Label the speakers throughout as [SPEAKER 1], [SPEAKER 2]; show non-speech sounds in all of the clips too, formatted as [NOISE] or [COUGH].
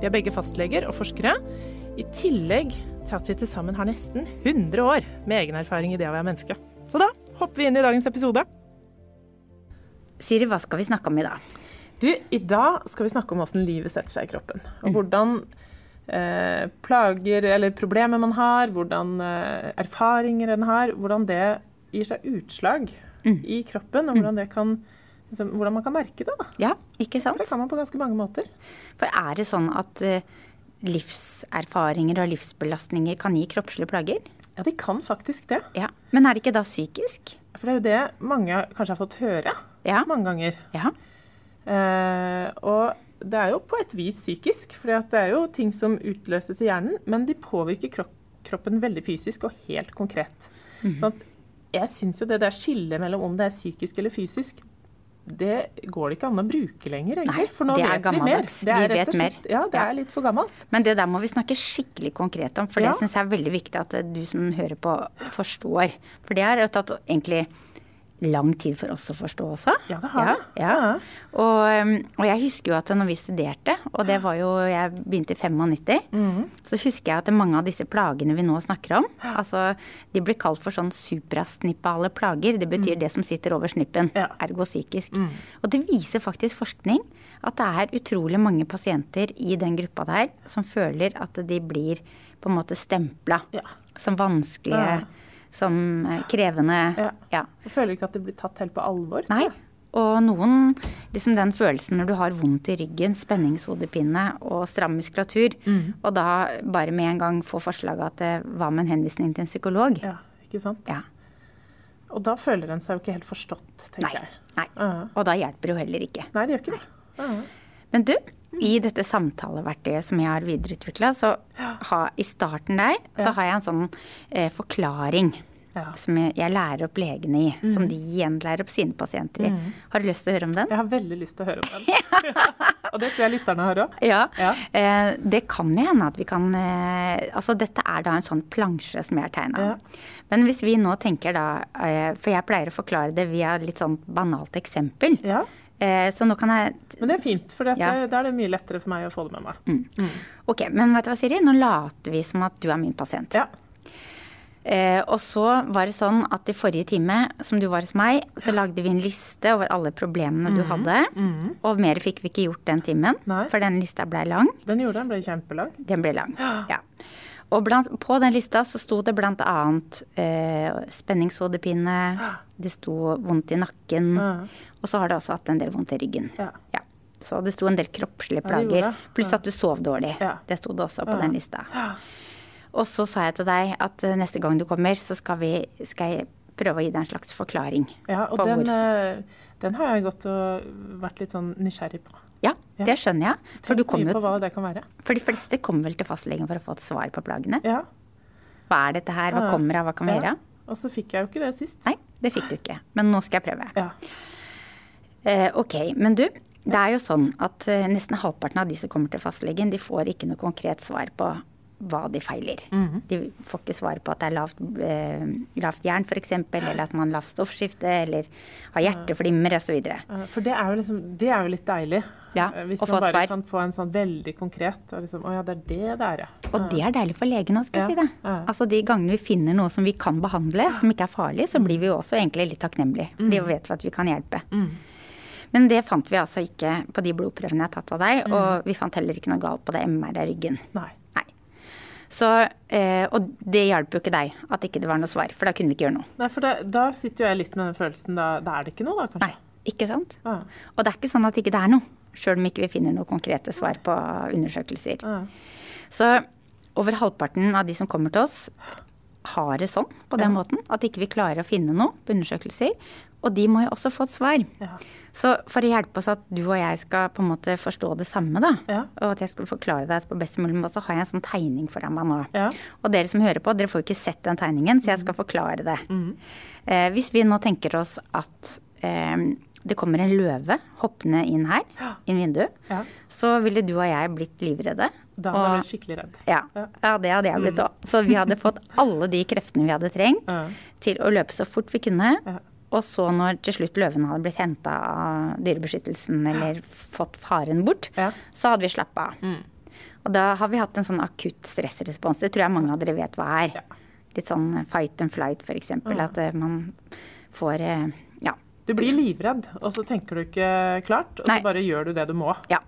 [SPEAKER 1] Vi er begge fastleger og forskere, i tillegg til at vi til sammen har nesten 100 år med egen erfaring i det å være menneske. Så da hopper vi inn i dagens episode.
[SPEAKER 2] Siri, hva skal vi snakke om i dag?
[SPEAKER 1] Du, i dag skal vi snakke om hvordan livet setter seg i kroppen. Og hvordan eh, plager eller problemer man har, hvordan eh, erfaringer en har, hvordan det gir seg utslag i kroppen, og hvordan, det kan, liksom, hvordan man kan merke det. Da.
[SPEAKER 2] Ja, ikke sant?
[SPEAKER 1] For det kan man på ganske mange måter.
[SPEAKER 2] For er det sånn at uh, livserfaringer og livsbelastninger kan gi kroppslige plager?
[SPEAKER 1] Ja, de kan faktisk det.
[SPEAKER 2] Ja. Men er det ikke da psykisk?
[SPEAKER 1] For det er jo det mange kanskje har fått høre
[SPEAKER 2] Ja.
[SPEAKER 1] mange ganger.
[SPEAKER 2] Ja.
[SPEAKER 1] Uh, og det er jo på et vis psykisk, for det er jo ting som utløses i hjernen, men de påvirker krop kroppen veldig fysisk og helt konkret.
[SPEAKER 2] Mhm.
[SPEAKER 1] Sånn at jeg syns jo det der skillet mellom om det er psykisk eller fysisk, det går det ikke an å bruke lenger, egentlig.
[SPEAKER 2] Nei,
[SPEAKER 1] for nå
[SPEAKER 2] det
[SPEAKER 1] vet vi mer. Det er
[SPEAKER 2] Vi vet mer.
[SPEAKER 1] Ja, det
[SPEAKER 2] Ja.
[SPEAKER 1] er litt for gammelt.
[SPEAKER 2] Men det der må vi snakke skikkelig konkret om, for
[SPEAKER 1] Ja.
[SPEAKER 2] det syns jeg er veldig viktig at du som hører på, forstår. For det er at egentlig lang tid for oss å forstå også.
[SPEAKER 1] Ja, det har det.
[SPEAKER 2] Ja.
[SPEAKER 1] Ja.
[SPEAKER 2] Og, um, og jeg husker jo at når vi studerte, og det var jo Jeg begynte i 95,
[SPEAKER 1] mm.
[SPEAKER 2] så husker jeg at mange av disse plagene vi nå snakker om, altså de blir kalt for sånn suprasnippale plager. Det betyr det som sitter over snippen,
[SPEAKER 1] Mm. Ja. Mm.
[SPEAKER 2] ergo psykisk. Og det viser faktisk forskning at det er utrolig mange pasienter i den gruppa der som føler at de blir på en måte stempla
[SPEAKER 1] Ja.
[SPEAKER 2] som vanskelige. Som eh, krevende.
[SPEAKER 1] Ja.
[SPEAKER 2] ja.
[SPEAKER 1] Jeg føler ikke at det blir tatt helt på alvor.
[SPEAKER 2] Nei. Og noen, liksom den følelsen når du har vondt i ryggen, spenningshodepine og stram muskulatur,
[SPEAKER 1] Mm.
[SPEAKER 2] og da bare med en gang få forslag at det var med en henvisning til en psykolog.
[SPEAKER 1] Ja, ikke sant?
[SPEAKER 2] Ja.
[SPEAKER 1] Og da føler en seg jo ikke helt forstått, tenker
[SPEAKER 2] Nei.
[SPEAKER 1] jeg.
[SPEAKER 2] Nei.
[SPEAKER 1] Ja.
[SPEAKER 2] Og da hjelper det jo heller ikke.
[SPEAKER 1] Nei, det gjør ikke det. Ja.
[SPEAKER 2] Men du, i dette samtaleverktøyet som jeg har videreutvikla, så ha, i starten der så har jeg en sånn eh, forklaring.
[SPEAKER 1] Ja. Mm.
[SPEAKER 2] Som jeg, jeg lærer opp legene i, som de igjen lærer opp sine pasienter i. Har du lyst til å høre om den?
[SPEAKER 1] Jeg har veldig lyst til å høre om den. [LAUGHS] og det tror jeg lytterne har òg.
[SPEAKER 2] Ja.
[SPEAKER 1] Ja.
[SPEAKER 2] Eh, det kan jo hende at vi kan eh, Altså dette er da en sånn plansje som jeg har tegna.
[SPEAKER 1] Ja.
[SPEAKER 2] Men hvis vi nå tenker da eh, For jeg pleier å forklare det via litt sånn banalt eksempel. Eh, så nå kan jeg
[SPEAKER 1] Men det er fint, for
[SPEAKER 2] Ja.
[SPEAKER 1] da er det mye lettere for meg å få det med meg.
[SPEAKER 2] Ok, men vet du hva, Siri? Nå later vi som at du er min pasient.
[SPEAKER 1] Ja.
[SPEAKER 2] Eh, og så var det sånn at i forrige time, som du var hos meg, så lagde vi en liste over alle problemene du hadde. Og mer fikk vi ikke gjort den timen,
[SPEAKER 1] Mhm. Nei.
[SPEAKER 2] for den lista blei lang.
[SPEAKER 1] Den gjorde den, ble kjempelang.
[SPEAKER 2] Den ble lang. ja. Ja. Og blant, på den lista så sto det annet eh, spenningshodepine, [GASPS] det sto vondt i nakken,
[SPEAKER 1] Ja.
[SPEAKER 2] og så har det også hatt en del vondt i ryggen.
[SPEAKER 1] Ja.
[SPEAKER 2] Så det sto en del kroppslige
[SPEAKER 1] Ja,
[SPEAKER 2] plager, pluss at du sov dårlig.
[SPEAKER 1] Ja.
[SPEAKER 2] Det sto det også på
[SPEAKER 1] Ja.
[SPEAKER 2] den lista. Og så sa jeg til deg at eh, neste gang du kommer, så skal, vi, skal jeg prøve å gi deg en slags forklaring.
[SPEAKER 1] Ja, og den, eh, den har jeg gått og vært litt sånn nysgjerrig på.
[SPEAKER 2] Ja, det skjønner jeg. For, jo,
[SPEAKER 1] på hva det kan være.
[SPEAKER 2] for de fleste kommer vel til fastlegen for å få et svar på plagene.
[SPEAKER 1] Ja.
[SPEAKER 2] Hva er dette her, hva kommer av, hva kan vi gjøre?
[SPEAKER 1] Og så fikk jeg jo ikke det sist.
[SPEAKER 2] Nei, det fikk du ikke. Men nå skal jeg prøve.
[SPEAKER 1] Ja.
[SPEAKER 2] Eh, ok, men du. Det er jo sånn at eh, nesten halvparten av de som kommer til fastlegen, de får ikke noe konkret svar på hva de feiler.
[SPEAKER 1] Mhm.
[SPEAKER 2] De får ikke svar på at det er lavt, eh, lavt jern f.eks., eller at man har lavt stoffskifte, eller har hjerteflimmer osv.
[SPEAKER 1] For det er jo, liksom, det er jo litt deilig.
[SPEAKER 2] Ja,
[SPEAKER 1] Eh, Hvis man bare
[SPEAKER 2] svar.
[SPEAKER 1] kan få en sånn veldig konkret og liksom, Å ja, det er det det er, ja.
[SPEAKER 2] Og det er deilig for legen òg, skal jeg
[SPEAKER 1] Ja,
[SPEAKER 2] si det.
[SPEAKER 1] ja.
[SPEAKER 2] Altså De gangene vi finner noe som vi kan behandle, som ikke er farlig, så blir vi jo også egentlig litt takknemlige. For de vet vi at vi kan hjelpe. Men det fant vi altså ikke på de blodprøvene jeg har tatt av deg, og vi fant heller ikke noe galt på det MR av ryggen.
[SPEAKER 1] Nei.
[SPEAKER 2] Så, eh, og det hjalp jo ikke deg at ikke det var noe svar, for da kunne vi ikke gjøre noe.
[SPEAKER 1] Nei, for det, da sitter jo jeg litt med den følelsen da, da er det ikke noe, da, kanskje?
[SPEAKER 2] Nei, ikke sant?
[SPEAKER 1] Ja.
[SPEAKER 2] Og det er ikke sånn at ikke det er noe, sjøl om ikke vi finner noen konkrete svar på undersøkelser.
[SPEAKER 1] Ja.
[SPEAKER 2] Så over halvparten av de som kommer til oss, har det sånn på den måten at ikke vi klarer å finne noe på undersøkelser. Og de må jo også få et svar.
[SPEAKER 1] Ja.
[SPEAKER 2] Så for å hjelpe oss at du og jeg skal på en måte forstå det samme, da,
[SPEAKER 1] Ja.
[SPEAKER 2] og at jeg skulle forklare deg det på best mulig måte, så har jeg en sånn tegning foran meg nå.
[SPEAKER 1] Ja.
[SPEAKER 2] Og dere som hører på, dere får jo ikke sett den tegningen, så jeg skal forklare det. Eh, hvis vi nå tenker oss at eh, det kommer en løve hoppende inn her, inn vinduet,
[SPEAKER 1] Ja.
[SPEAKER 2] så ville du og jeg blitt livredde.
[SPEAKER 1] Da hadde
[SPEAKER 2] Og-
[SPEAKER 1] blitt skikkelig redd.
[SPEAKER 2] ja,
[SPEAKER 1] Ja.
[SPEAKER 2] det hadde jeg blitt òg. Så vi hadde fått alle de kreftene vi hadde trengt
[SPEAKER 1] Ja.
[SPEAKER 2] til å løpe så fort vi kunne. Og så når til slutt løvene hadde blitt henta av Dyrebeskyttelsen eller fått faren bort,
[SPEAKER 1] Ja.
[SPEAKER 2] så hadde vi slappa av. Og da har vi hatt en sånn akutt stressrespons. Det tror jeg mange av dere vet hva er.
[SPEAKER 1] Ja.
[SPEAKER 2] Litt sånn fight and flight, f.eks. At eh, man får eh, ja.
[SPEAKER 1] Du blir livredd, og så tenker du ikke klart, og
[SPEAKER 2] Nei.
[SPEAKER 1] så bare gjør du det du må.
[SPEAKER 2] ja.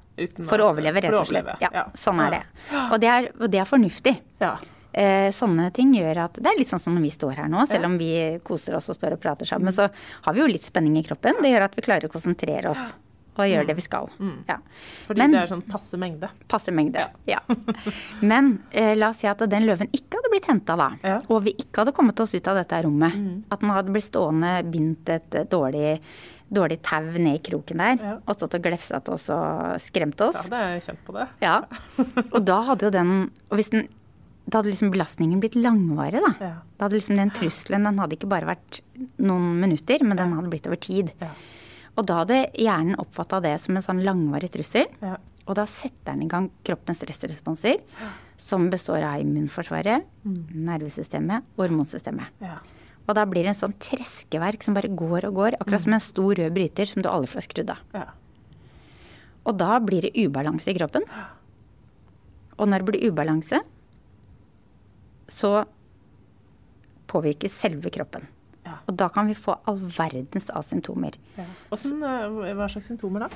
[SPEAKER 2] For å overleve, rett og slett. Ja, Sånn er det. Og det er, og det er fornuftig.
[SPEAKER 1] Ja.
[SPEAKER 2] Eh, sånne ting gjør at Det er litt sånn som når vi står her nå. Selv om vi koser oss og står og prater sammen, så har vi jo litt spenning i kroppen. Det gjør at vi klarer å konsentrere oss og gjøre det vi skal. Ja.
[SPEAKER 1] Fordi
[SPEAKER 2] Men-
[SPEAKER 1] det er sånn passe mengde.
[SPEAKER 2] Passe mengde. Ja. Men eh, la oss si at den løven ikke hadde blitt henta da,
[SPEAKER 1] Ja.
[SPEAKER 2] og vi ikke hadde kommet oss ut av dette rommet. At den hadde blitt stående bindt et eh, dårlig, dårlig tau ned i kroken der,
[SPEAKER 1] Ja.
[SPEAKER 2] og stått og glefsa til oss og skremt oss.
[SPEAKER 1] Da hadde jeg kjent på det.
[SPEAKER 2] Ja. [LAUGHS] Og da hadde jo den Og hvis den Da hadde liksom belastningen blitt langvarig, da.
[SPEAKER 1] Ja.
[SPEAKER 2] Da hadde liksom den trusselen Den hadde ikke bare vært noen minutter, men den hadde blitt over tid.
[SPEAKER 1] Ja.
[SPEAKER 2] Og da hadde hjernen oppfatta det som en sånn langvarig trussel.
[SPEAKER 1] Ja.
[SPEAKER 2] Og da setter den i gang kroppens stressresponser, som består av immunforsvaret, nervesystemet og hormonsystemet.
[SPEAKER 1] Ja.
[SPEAKER 2] Og da blir det en sånn treskeverk som bare går og går, akkurat som en stor rød bryter som du aldri får skrudd av.
[SPEAKER 1] Ja.
[SPEAKER 2] Og da blir det ubalanse i kroppen. Og når det blir ubalanse, så påvirkes selve kroppen.
[SPEAKER 1] Ja.
[SPEAKER 2] Og da kan vi få all verdens av symptomer.
[SPEAKER 1] Ja. Hvordan, eh, hva slags symptomer da?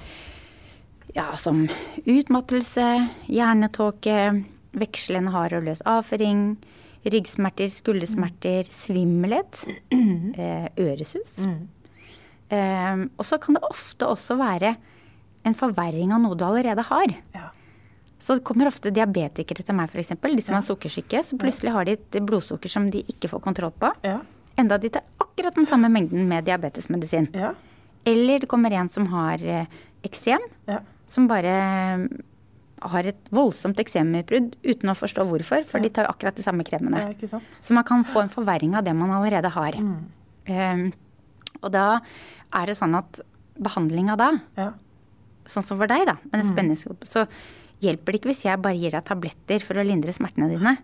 [SPEAKER 2] Ja, som utmattelse, hjernetåke, vekslende hard og løs avføring, ryggsmerter, skuldersmerter, svimmelhet, eh, øresus. Eh, og så kan det ofte også være en forverring av noe du allerede har.
[SPEAKER 1] Ja.
[SPEAKER 2] Så det kommer ofte diabetikere til meg, f.eks. De som har sukkersyke. Så plutselig har de et blodsukker som de ikke får kontroll på.
[SPEAKER 1] Ja.
[SPEAKER 2] Enda de tar akkurat den samme mengden med diabetesmedisin.
[SPEAKER 1] Ja.
[SPEAKER 2] Eller det kommer en som har eh, eksem,
[SPEAKER 1] Ja.
[SPEAKER 2] som bare eh, har et voldsomt eksemutbrudd uten å forstå hvorfor, for de tar akkurat de samme kremene. Så man kan få en forverring av det man allerede har. Eh, og da er det sånn at behandlinga da,
[SPEAKER 1] Ja.
[SPEAKER 2] sånn som for deg, da, med en spenningsgruppe, så hjelper det ikke hvis jeg bare gir deg tabletter for å lindre smertene dine.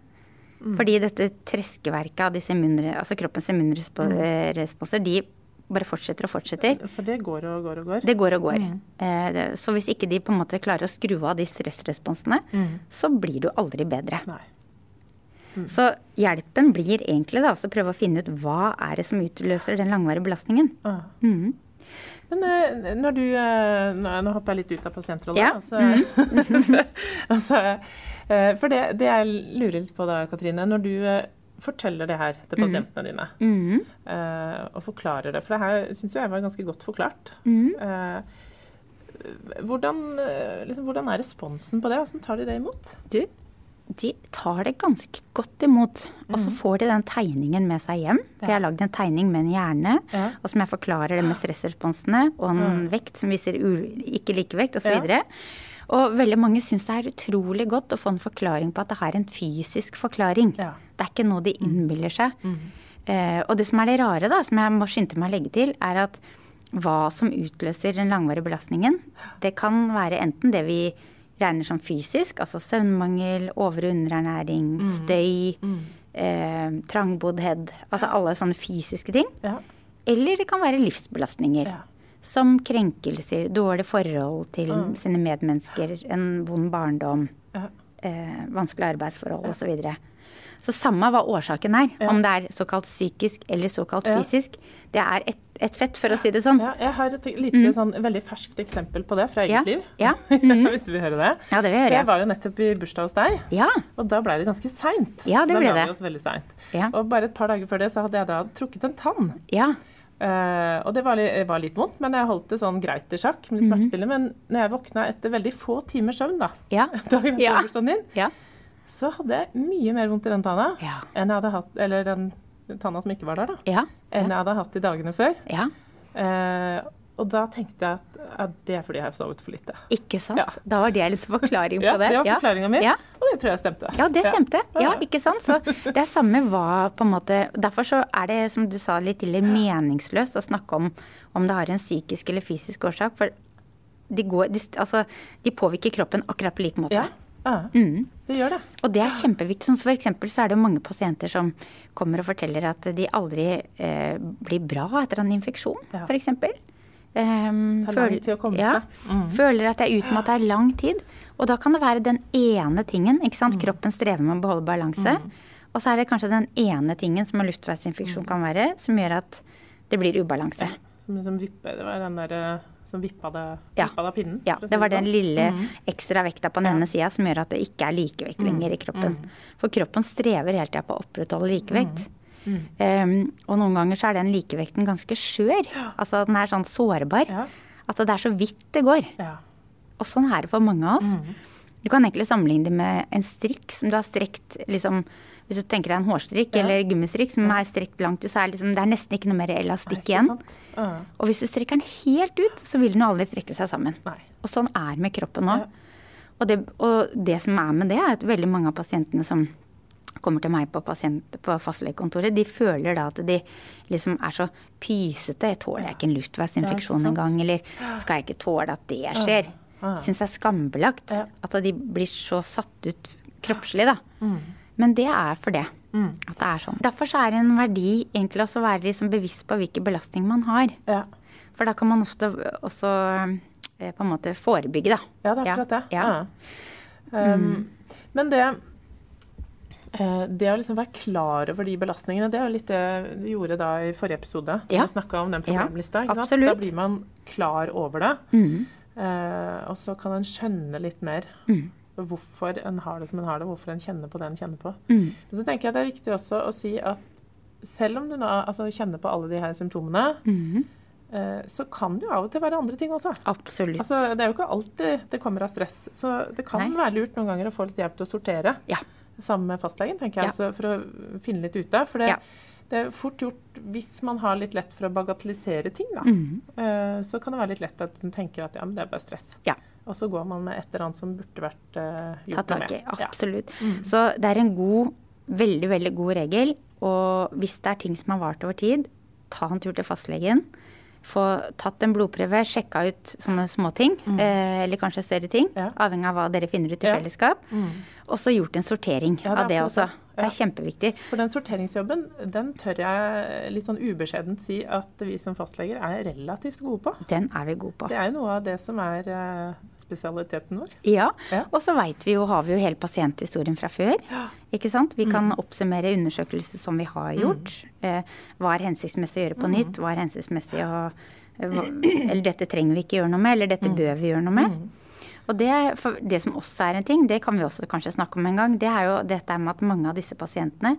[SPEAKER 2] Fordi dette treskeverket av disse immunre, altså kroppens immunresponser, de bare fortsetter og fortsetter.
[SPEAKER 1] For det går og går og går.
[SPEAKER 2] Det går og går. Eh, Så hvis ikke de på en måte klarer å skru av de stressresponsene, så blir du aldri bedre.
[SPEAKER 1] Nei.
[SPEAKER 2] Så hjelpen blir egentlig da å prøve å finne ut hva er det som utløser den langvarige belastningen.
[SPEAKER 1] Ah. Men eh, når du eh, Nå, hopper jeg litt ut av pasientrollen.
[SPEAKER 2] Ja.
[SPEAKER 1] Altså, [LAUGHS] altså, eh, for det, det jeg lurer litt på da, Katrine. Når du forteller det her til pasientene dine eh, og forklarer det, for det her syns jeg var ganske godt forklart. Eh, hvordan, liksom, hvordan er responsen på det? Hvordan tar de det imot?
[SPEAKER 2] Du, de tar det ganske godt imot. Og så får de den tegningen med seg hjem. For jeg har lagd en tegning med en hjerne,
[SPEAKER 1] Ja.
[SPEAKER 2] og som jeg forklarer det med stressresponsene, og en vekt som viser ikke likevekt, osv. Og,
[SPEAKER 1] Ja.
[SPEAKER 2] og veldig mange syns det er utrolig godt å få en forklaring på at det er en fysisk forklaring.
[SPEAKER 1] Ja.
[SPEAKER 2] Det er ikke noe de innbiller seg. Eh, og det som er det rare, da, som jeg må skynde meg å legge til, er at hva som utløser den langvarige belastningen, det kan være enten det vi regner som fysisk, altså søvnmangel, over- og underernæring, støy, eh, trangboddhet, altså alle sånne fysiske ting.
[SPEAKER 1] Ja.
[SPEAKER 2] Eller det kan være livsbelastninger.
[SPEAKER 1] Ja.
[SPEAKER 2] Som krenkelser, dårlig forhold til sine medmennesker, en vond barndom.
[SPEAKER 1] Ja.
[SPEAKER 2] eh, vanskelige arbeidsforhold osv. Så, så samme hva årsaken er, om det er såkalt psykisk eller såkalt
[SPEAKER 1] Ja.
[SPEAKER 2] fysisk, det er ett et fett, for å si det sånn.
[SPEAKER 1] Ja, jeg har et lite sånn veldig ferskt eksempel på det fra eget
[SPEAKER 2] Ja,
[SPEAKER 1] liv.
[SPEAKER 2] ja, [LAUGHS]
[SPEAKER 1] Hvis du vil høre det.
[SPEAKER 2] Ja, det vil jeg
[SPEAKER 1] For
[SPEAKER 2] høre.
[SPEAKER 1] Jeg var jo nettopp i bursdag hos deg,
[SPEAKER 2] Ja.
[SPEAKER 1] og da ble det ganske seint.
[SPEAKER 2] Ja, det
[SPEAKER 1] da
[SPEAKER 2] ble det.
[SPEAKER 1] vi oss veldig sent.
[SPEAKER 2] Ja.
[SPEAKER 1] Og bare et par dager før det så hadde jeg da trukket en tann.
[SPEAKER 2] ja.
[SPEAKER 1] Uh, og det var, var litt vondt, men jeg holdt det sånn greit i sjakk. litt -hmm. Men når jeg våkna etter veldig få timers søvn, da,
[SPEAKER 2] Ja. [LAUGHS]
[SPEAKER 1] dagen etter
[SPEAKER 2] Ja.
[SPEAKER 1] bursdagen din,
[SPEAKER 2] Ja.
[SPEAKER 1] så hadde jeg mye mer vondt i den tanna
[SPEAKER 2] Ja.
[SPEAKER 1] enn jeg hadde hatt Eller den tanna som ikke var der, da.
[SPEAKER 2] Ja.
[SPEAKER 1] Enn jeg hadde hatt de dagene før.
[SPEAKER 2] ja.
[SPEAKER 1] Eh, og da tenkte jeg at, at det er fordi jeg har sovet for lite.
[SPEAKER 2] Ikke sant?
[SPEAKER 1] Ja.
[SPEAKER 2] Da var det litt forklaring [LAUGHS] på det.
[SPEAKER 1] Ja, det. var forklaringa mi,
[SPEAKER 2] Ja.
[SPEAKER 1] og det tror jeg stemte.
[SPEAKER 2] Ja, det stemte. Ja,
[SPEAKER 1] Ja.
[SPEAKER 2] ikke sant? Så [LAUGHS] det er samme hva på en måte Derfor så er det, som du sa litt tidligere, meningsløst å snakke om om det har en psykisk eller fysisk årsak. For de, går, de, altså, de påvirker kroppen akkurat på lik måte.
[SPEAKER 1] Ja.
[SPEAKER 2] Mm.
[SPEAKER 1] det gjør det.
[SPEAKER 2] Og det er kjempeviktig. Sånn, for eksempel så er det mange pasienter som kommer og forteller at de aldri eh, blir bra etter en infeksjon,
[SPEAKER 1] Ja.
[SPEAKER 2] eksempel. Um,
[SPEAKER 1] komme
[SPEAKER 2] ja.
[SPEAKER 1] Mm.
[SPEAKER 2] Føler at det er utmatta i lang tid. Og da kan det være den ene tingen. ikke
[SPEAKER 1] Mm.
[SPEAKER 2] sant? Kroppen strever med å beholde balanse. Og så er det kanskje den ene tingen som en
[SPEAKER 1] Mm.
[SPEAKER 2] luftveisinfeksjon kan være, som gjør at det blir ubalanse.
[SPEAKER 1] Ja, Som liksom vipper, det var den der eh, som vippa det,
[SPEAKER 2] Ja.
[SPEAKER 1] vippa det av pinnen.
[SPEAKER 2] Ja, det var den
[SPEAKER 1] sånn.
[SPEAKER 2] lille ekstra vekta på den ene sida som gjør at det ikke er likevekt lenger i kroppen. For kroppen strever hele tida på å opprettholde likevekt. Um, og noen ganger så er den likevekten ganske skjør. Altså den er sånn sårbar.
[SPEAKER 1] Ja.
[SPEAKER 2] At det er så vidt det går.
[SPEAKER 1] Ja.
[SPEAKER 2] Og sånn er det for mange av oss. Du kan egentlig sammenligne det med en strikk som du har strekt liksom, Hvis du tenker deg en hårstrikk eller gummistrikk som er strekt langt ut, så er liksom, det er nesten ikke noe mer elastikk igjen.
[SPEAKER 1] Ja.
[SPEAKER 2] Og hvis du strekker den helt ut, så vil den aldri trekke seg sammen.
[SPEAKER 1] Nei.
[SPEAKER 2] Og sånn er med kroppen òg.
[SPEAKER 1] Ja.
[SPEAKER 2] Og, det, og det som er med det, er at veldig mange av pasientene som kommer til meg på, pasient, på fastlegekontoret, de føler da at de liksom er så pysete. Jeg tåler ikke en luftveisinfeksjon
[SPEAKER 1] Ja,
[SPEAKER 2] engang. Eller skal jeg ikke tåle at det skjer?
[SPEAKER 1] Ja.
[SPEAKER 2] Syns er skambelagt.
[SPEAKER 1] Ja.
[SPEAKER 2] At de blir så satt ut kroppslig, da.
[SPEAKER 1] Mm.
[SPEAKER 2] Men det er for det. At det er sånn. Derfor så er det en verdi egentlig også å være liksom bevisst på hvilken belastning man har.
[SPEAKER 1] Ja.
[SPEAKER 2] For da kan man ofte også eh, på en måte forebygge, da.
[SPEAKER 1] ja, det er akkurat det.
[SPEAKER 2] Ja.
[SPEAKER 1] Ja. Um, Men det eh, det å liksom være klar over de belastningene, det er jo litt det vi gjorde da i forrige episode.
[SPEAKER 2] Ja.
[SPEAKER 1] Vi snakka om den problemlista. Da blir man klar over det.
[SPEAKER 2] Mm.
[SPEAKER 1] Eh, og så kan en skjønne litt mer
[SPEAKER 2] Mm.
[SPEAKER 1] hvorfor en har det som en har det, hvorfor en kjenner på det en kjenner på.
[SPEAKER 2] Mm.
[SPEAKER 1] Men så tenker jeg det er viktig også å si at selv om du nå altså, kjenner på alle de her symptomene,
[SPEAKER 2] mm.
[SPEAKER 1] eh, så kan det jo av og til være andre ting også.
[SPEAKER 2] Absolutt.
[SPEAKER 1] Altså, det er jo ikke alltid det kommer av stress, så det kan
[SPEAKER 2] Nei.
[SPEAKER 1] være lurt noen ganger å få litt hjelp til å sortere
[SPEAKER 2] Ja.
[SPEAKER 1] sammen med fastlegen, tenker jeg,
[SPEAKER 2] Ja.
[SPEAKER 1] altså, for å finne litt ut av. For det,
[SPEAKER 2] Ja.
[SPEAKER 1] Det er fort gjort hvis man har litt lett for å bagatellisere ting, da. Mm. så kan det være litt lett at en tenker at ja, men det er bare stress.
[SPEAKER 2] Ja.
[SPEAKER 1] Og så går man med et eller annet som burde vært
[SPEAKER 2] uh,
[SPEAKER 1] gjort noe med. Ja. Mm.
[SPEAKER 2] Absolutt. Så det er en god, veldig, veldig god regel. Og hvis det er ting som har vart over tid, ta en tur til fastlegen. Få tatt en blodprøve, sjekka ut sånne småting, eh, eller kanskje større ting.
[SPEAKER 1] Mm. Ja.
[SPEAKER 2] Avhengig av hva dere finner ut i
[SPEAKER 1] Ja.
[SPEAKER 2] fellesskap. Og så gjort en sortering
[SPEAKER 1] det er
[SPEAKER 2] av det også.
[SPEAKER 1] Det.
[SPEAKER 2] Er kjempeviktig.
[SPEAKER 1] For den sorteringsjobben, den tør jeg litt sånn ubeskjedent si at vi som fastleger er relativt gode på.
[SPEAKER 2] Den er vi gode på.
[SPEAKER 1] Det er jo noe av det som er eh, spesialiteten vår.
[SPEAKER 2] Ja,
[SPEAKER 1] Ja.
[SPEAKER 2] og så veit vi jo, har vi jo hele pasienthistorien fra før. Ikke sant? Vi
[SPEAKER 1] Mm.
[SPEAKER 2] kan oppsummere undersøkelser som vi har gjort. Mm. hva er hensiktsmessig å gjøre
[SPEAKER 1] Mm.
[SPEAKER 2] på nytt? Hva er hensiktsmessig å Eller dette trenger vi ikke gjøre noe med, eller
[SPEAKER 1] Mm.
[SPEAKER 2] dette bør vi gjøre noe med. Og det, det som også er en ting, det kan vi også kanskje snakke om en gang, det er jo dette med at mange av disse pasientene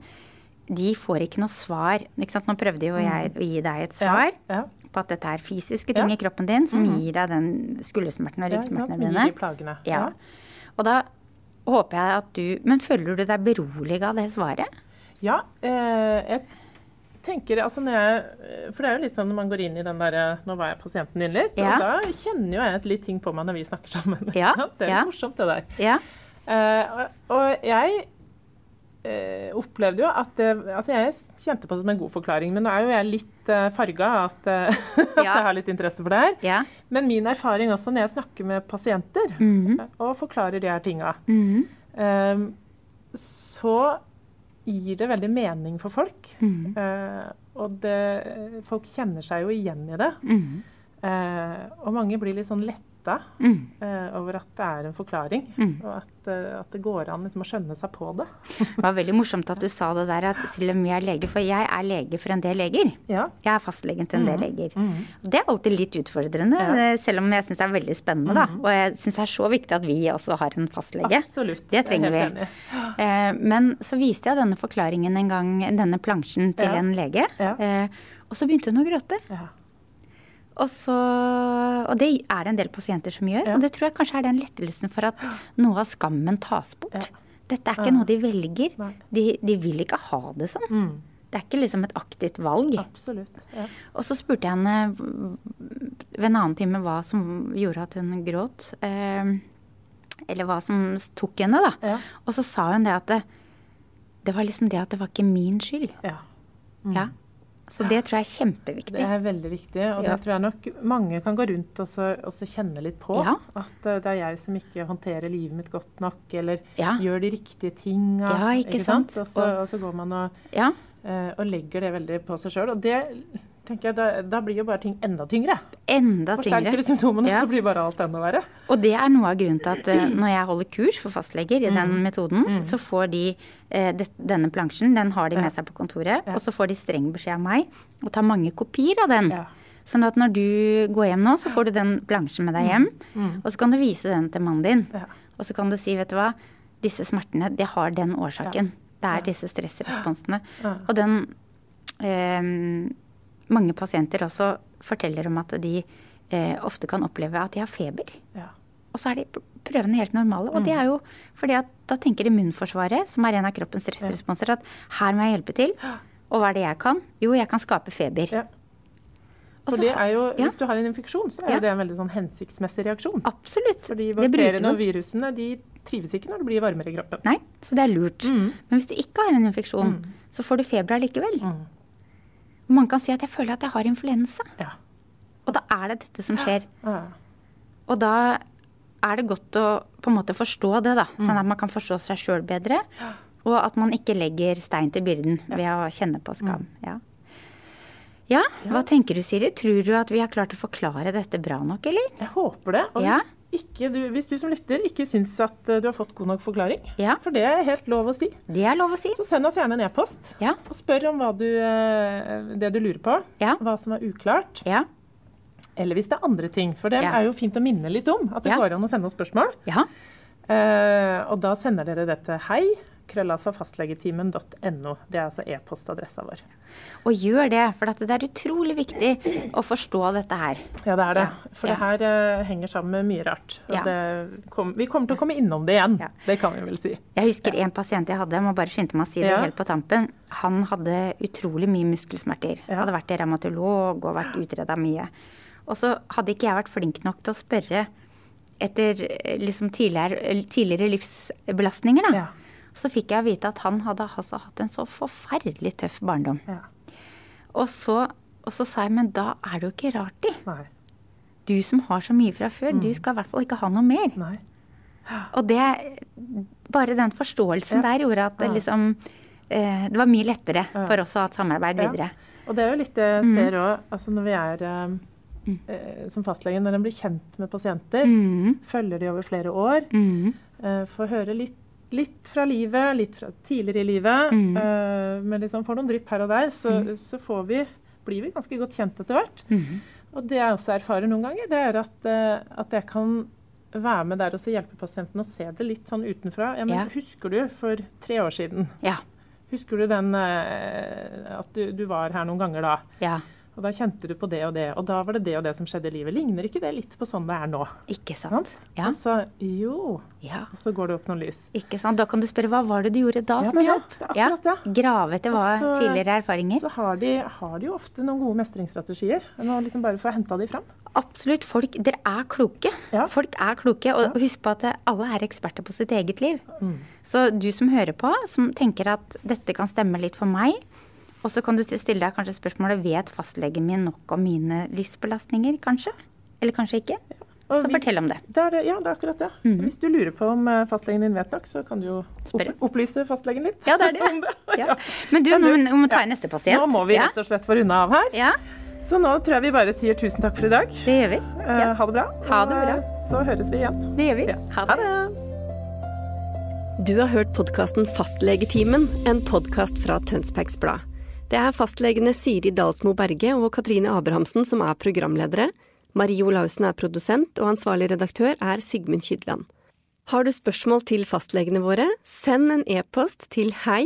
[SPEAKER 2] de får ikke noe svar. Ikke sant? Nå prøvde jo jeg å gi deg et svar
[SPEAKER 1] ja, Ja.
[SPEAKER 2] på at dette er fysiske ting
[SPEAKER 1] Ja.
[SPEAKER 2] i kroppen din som gir deg den skuldersmerten og ryggsmertene
[SPEAKER 1] Som gir
[SPEAKER 2] dine.
[SPEAKER 1] de plagene.
[SPEAKER 2] Ja. Og da håper jeg at du Men føler du deg beroliget av det svaret?
[SPEAKER 1] Ja, eh, jeg tenker altså jeg For det er jo litt sånn når man går inn i den derre Nå var jeg pasienten din litt,
[SPEAKER 2] Ja.
[SPEAKER 1] og da kjenner jo jeg et litt ting på meg når vi snakker sammen.
[SPEAKER 2] Ja.
[SPEAKER 1] Det er
[SPEAKER 2] ja.
[SPEAKER 1] morsomt, det der.
[SPEAKER 2] Ja.
[SPEAKER 1] Eh, og, og jeg uh, opplevde jo at det, Altså, jeg kjente på det som en god forklaring, men nå er jo jeg litt uh, farga at, eh, [LAUGHS] at jeg har litt interesse for det her.
[SPEAKER 2] Ja.
[SPEAKER 1] Men min erfaring også når jeg snakker med pasienter
[SPEAKER 2] Mhm.
[SPEAKER 1] og forklarer de her tinga,
[SPEAKER 2] Mhm.
[SPEAKER 1] eh, så gir det veldig mening for folk.
[SPEAKER 2] Mm.
[SPEAKER 1] Eh, og det, folk kjenner seg jo igjen i det.
[SPEAKER 2] Mm.
[SPEAKER 1] Eh, og mange blir litt sånn letta mm. uh, over at det er en forklaring, og at, uh, at det går an liksom, å skjønne seg på det. [LAUGHS]
[SPEAKER 2] Det var veldig morsomt at du sa det der at selv om jeg er lege, for jeg er lege for en del leger.
[SPEAKER 1] Ja.
[SPEAKER 2] Jeg er fastlegen til en del leger. Og Det er alltid litt utfordrende, ja. selv om jeg syns det er veldig spennende, da. Og jeg syns det er så viktig at vi også har en fastlege.
[SPEAKER 1] Absolutt.
[SPEAKER 2] Det
[SPEAKER 1] er
[SPEAKER 2] trenger vi.
[SPEAKER 1] Uh.
[SPEAKER 2] Eh, Men så viste jeg denne forklaringen en gang, denne plansjen, til
[SPEAKER 1] Ja.
[SPEAKER 2] en lege. Eh, Og så begynte hun å gråte.
[SPEAKER 1] Ja.
[SPEAKER 2] Og, så, og det er det en del pasienter som gjør.
[SPEAKER 1] Ja.
[SPEAKER 2] Og det tror jeg kanskje er den lettelsen for at noe av skammen tas bort.
[SPEAKER 1] Ja.
[SPEAKER 2] Dette er ikke noe de velger. De, de vil ikke ha det sånn.
[SPEAKER 1] Mm.
[SPEAKER 2] Det er ikke liksom et aktivt valg.
[SPEAKER 1] Absolutt. Ja.
[SPEAKER 2] Og så spurte jeg henne ved en annen time hva som gjorde at hun gråt. Eh, eller hva som tok henne, da.
[SPEAKER 1] Ja.
[SPEAKER 2] Og så sa hun det at det, det var liksom det at det var ikke min skyld.
[SPEAKER 1] ja.
[SPEAKER 2] Ja. Så det tror jeg er kjempeviktig.
[SPEAKER 1] Det er veldig viktig, og
[SPEAKER 2] Ja.
[SPEAKER 1] det tror jeg nok mange kan gå rundt og så, og så kjenne litt på.
[SPEAKER 2] Ja.
[SPEAKER 1] At eh, det er jeg som ikke håndterer livet mitt godt nok, eller
[SPEAKER 2] Ja.
[SPEAKER 1] gjør de riktige tinga.
[SPEAKER 2] Ja, ikke sant?
[SPEAKER 1] Og, så, og så går man og,
[SPEAKER 2] Ja.
[SPEAKER 1] eh, og legger det veldig på seg sjøl. Og det tenker jeg, da, da blir jo bare ting enda tyngre.
[SPEAKER 2] Enda
[SPEAKER 1] Forsterker
[SPEAKER 2] tyngre.
[SPEAKER 1] du symptomene,
[SPEAKER 2] Ja.
[SPEAKER 1] så blir bare alt enda verre.
[SPEAKER 2] Og det er noe av grunnen til at uh, når jeg holder kurs for fastleger i
[SPEAKER 1] Mm.
[SPEAKER 2] den metoden, så får de uh, det, denne plansjen, den har de med seg på kontoret, og så får de streng beskjed av meg å ta mange kopier av den.
[SPEAKER 1] Ja.
[SPEAKER 2] Sånn at når du går hjem nå, så får du den plansjen med deg hjem, og så kan du vise den til mannen din.
[SPEAKER 1] Mm. Ja.
[SPEAKER 2] Og så kan du si, vet du hva, disse smertene, det har den årsaken. Det er disse stressresponsene. Og den eh, Mange pasienter også forteller om at de eh, ofte kan oppleve at de har feber.
[SPEAKER 1] Ja.
[SPEAKER 2] Og så er de prøvene helt normale. Og det er jo fordi at da tenker immunforsvaret, som er en av kroppens stressresponser, at her må jeg hjelpe til. Og hva er det jeg kan? Jo, jeg kan skape feber.
[SPEAKER 1] Ja.
[SPEAKER 2] Og
[SPEAKER 1] For det er jo,
[SPEAKER 2] ja.
[SPEAKER 1] Hvis du har en infeksjon, så er
[SPEAKER 2] Ja.
[SPEAKER 1] det en veldig sånn hensiktsmessig reaksjon.
[SPEAKER 2] Absolutt. Fordi
[SPEAKER 1] bakteriene og virusene de trives ikke når det blir varmere i kroppen.
[SPEAKER 2] Nei, så det er lurt.
[SPEAKER 1] Mm.
[SPEAKER 2] Men hvis du ikke har en infeksjon, så får du feber allikevel.
[SPEAKER 1] Mm.
[SPEAKER 2] Og man kan si at jeg føler at jeg har influensa.
[SPEAKER 1] Ja.
[SPEAKER 2] Og da er det dette som skjer.
[SPEAKER 1] Ja.
[SPEAKER 2] Og da er det godt å på en måte forstå det, da.
[SPEAKER 1] Mm.
[SPEAKER 2] Sånn at man kan forstå seg sjøl bedre. Og at man ikke legger stein til byrden ved å kjenne på skam.
[SPEAKER 1] Mm.
[SPEAKER 2] Ja. ja, hva tenker du, Siri? Tror du at vi har klart å forklare dette bra nok, eller?
[SPEAKER 1] Jeg håper det. Og
[SPEAKER 2] Ja.
[SPEAKER 1] hvis, ikke du, hvis du som lytter ikke syns at eh, du har fått god nok forklaring,
[SPEAKER 2] Ja.
[SPEAKER 1] for det er helt lov å si,
[SPEAKER 2] Det er lov å si.
[SPEAKER 1] så send oss gjerne en e-post.
[SPEAKER 2] Ja.
[SPEAKER 1] Og spør om du, eh, det du lurer på.
[SPEAKER 2] Ja.
[SPEAKER 1] Hva som er uklart.
[SPEAKER 2] Ja.
[SPEAKER 1] Eller hvis det er andre ting. For det er jo fint å minne litt om at det går an å sende oss spørsmål.
[SPEAKER 2] Ja.
[SPEAKER 1] Eh, og da sender dere det til hei krøllalfafastlegetimen.no. Det er altså e-postadressa vår.
[SPEAKER 2] Og gjør det, for det er utrolig viktig å forstå dette her.
[SPEAKER 1] Ja, det er det.
[SPEAKER 2] Ja,
[SPEAKER 1] For
[SPEAKER 2] ja.
[SPEAKER 1] det her uh, henger sammen med mye rart.
[SPEAKER 2] Ja.
[SPEAKER 1] det kom, vi kommer til å komme innom det igjen. Det kan vi vel si.
[SPEAKER 2] Jeg husker en pasient jeg hadde, jeg må bare skynde meg å si det helt på tampen. Han hadde utrolig mye muskelsmerter. Hadde vært revmatolog og vært utreda mye. Og så hadde ikke jeg vært flink nok til å spørre etter eh, liksom tidligere, tidligere livsbelastninger, da.
[SPEAKER 1] Ja.
[SPEAKER 2] Så fikk jeg vite at han hadde altså hatt en så forferdelig tøff barndom.
[SPEAKER 1] Ja.
[SPEAKER 2] Og så, og så sa jeg, men da er det jo ikke rart, de.
[SPEAKER 1] Nei.
[SPEAKER 2] Du som har så mye fra før, du skal i hvert fall ikke ha noe mer.
[SPEAKER 1] Nei.
[SPEAKER 2] Og det, bare den forståelsen
[SPEAKER 1] Ja.
[SPEAKER 2] der gjorde at det liksom eh, Det var mye lettere for oss å ha et samarbeid
[SPEAKER 1] Ja.
[SPEAKER 2] videre.
[SPEAKER 1] Og det er jo litt det jeg ser òg, altså når vi er eh, eh, som fastlegen, når en blir kjent med pasienter,
[SPEAKER 2] mm.
[SPEAKER 1] følger de over flere år,
[SPEAKER 2] mm.
[SPEAKER 1] eh, får høre litt, litt fra livet, litt fra tidligere i livet,
[SPEAKER 2] Mm.
[SPEAKER 1] Uh, men liksom får noen drypp her og der, så, så får vi, blir vi ganske godt kjent etter hvert.
[SPEAKER 2] Mm.
[SPEAKER 1] Og det jeg også erfarer noen ganger, det er at, uh, at jeg kan være med der og hjelpe pasienten å se det litt sånn utenfra. Ja, men
[SPEAKER 2] Ja.
[SPEAKER 1] Husker du for tre år siden?
[SPEAKER 2] Ja.
[SPEAKER 1] Husker du den uh, at du, du var her noen ganger da?
[SPEAKER 2] Ja.
[SPEAKER 1] Og da kjente du på det og det, og da var det det og det som skjedde i livet. Ligner ikke det litt på sånn det er nå?
[SPEAKER 2] Ikke sant? Ja.
[SPEAKER 1] Og så jo,
[SPEAKER 2] ja.
[SPEAKER 1] og så går det opp noen lys.
[SPEAKER 2] Ikke sant? Da kan du spørre hva var det du gjorde da
[SPEAKER 1] Ja,
[SPEAKER 2] som hjalp?
[SPEAKER 1] Ja, ja.
[SPEAKER 2] Grave etter hva
[SPEAKER 1] Og så-
[SPEAKER 2] tidligere erfaringer.
[SPEAKER 1] Så har de, har de jo ofte noen gode mestringsstrategier. Nå liksom bare få henta de fram.
[SPEAKER 2] Absolutt. Folk, dere er kloke.
[SPEAKER 1] Ja.
[SPEAKER 2] Folk er kloke. Og husk på at alle er eksperter på sitt eget liv.
[SPEAKER 1] Mm.
[SPEAKER 2] Så du som hører på, som tenker at dette kan stemme litt for meg, og så kan du stille deg kanskje spørsmålet vet fastlegen min nok om mine livsbelastninger, kanskje? Eller kanskje ikke?
[SPEAKER 1] Ja.
[SPEAKER 2] Så
[SPEAKER 1] hvis,
[SPEAKER 2] fortell om det.
[SPEAKER 1] Det er det, ja, det er akkurat det. Hvis du lurer på om eh, fastlegen din vet nok, så kan du jo opp, opplyse fastlegen litt.
[SPEAKER 2] Ja, det er det. [LAUGHS]
[SPEAKER 1] om det.
[SPEAKER 2] Ja. Men du, nå, må vi ta inn neste pasient.
[SPEAKER 1] Nå må vi rett og slett få runda av her.
[SPEAKER 2] Ja.
[SPEAKER 1] Så nå tror jeg vi bare sier tusen takk for i dag.
[SPEAKER 2] Det gjør vi.
[SPEAKER 1] Eh,
[SPEAKER 2] Ja.
[SPEAKER 1] Ha det bra.
[SPEAKER 2] Ha det bra.
[SPEAKER 1] eh, Så høres vi igjen.
[SPEAKER 2] Det gjør vi.
[SPEAKER 1] Ja.
[SPEAKER 2] Ha
[SPEAKER 1] Ha
[SPEAKER 2] det.
[SPEAKER 1] det.
[SPEAKER 3] Du har hørt podkasten Fastlegetimen, en podkast fra Tønsbergs Blad. Det er fastlegene Siri Dalsmo Berge og Katrine Abrahamsen som er programledere. Marie Olaussen er produsent, og ansvarlig redaktør er Sigmund Kydland. Har du spørsmål til fastlegene våre, send en e-post til hei.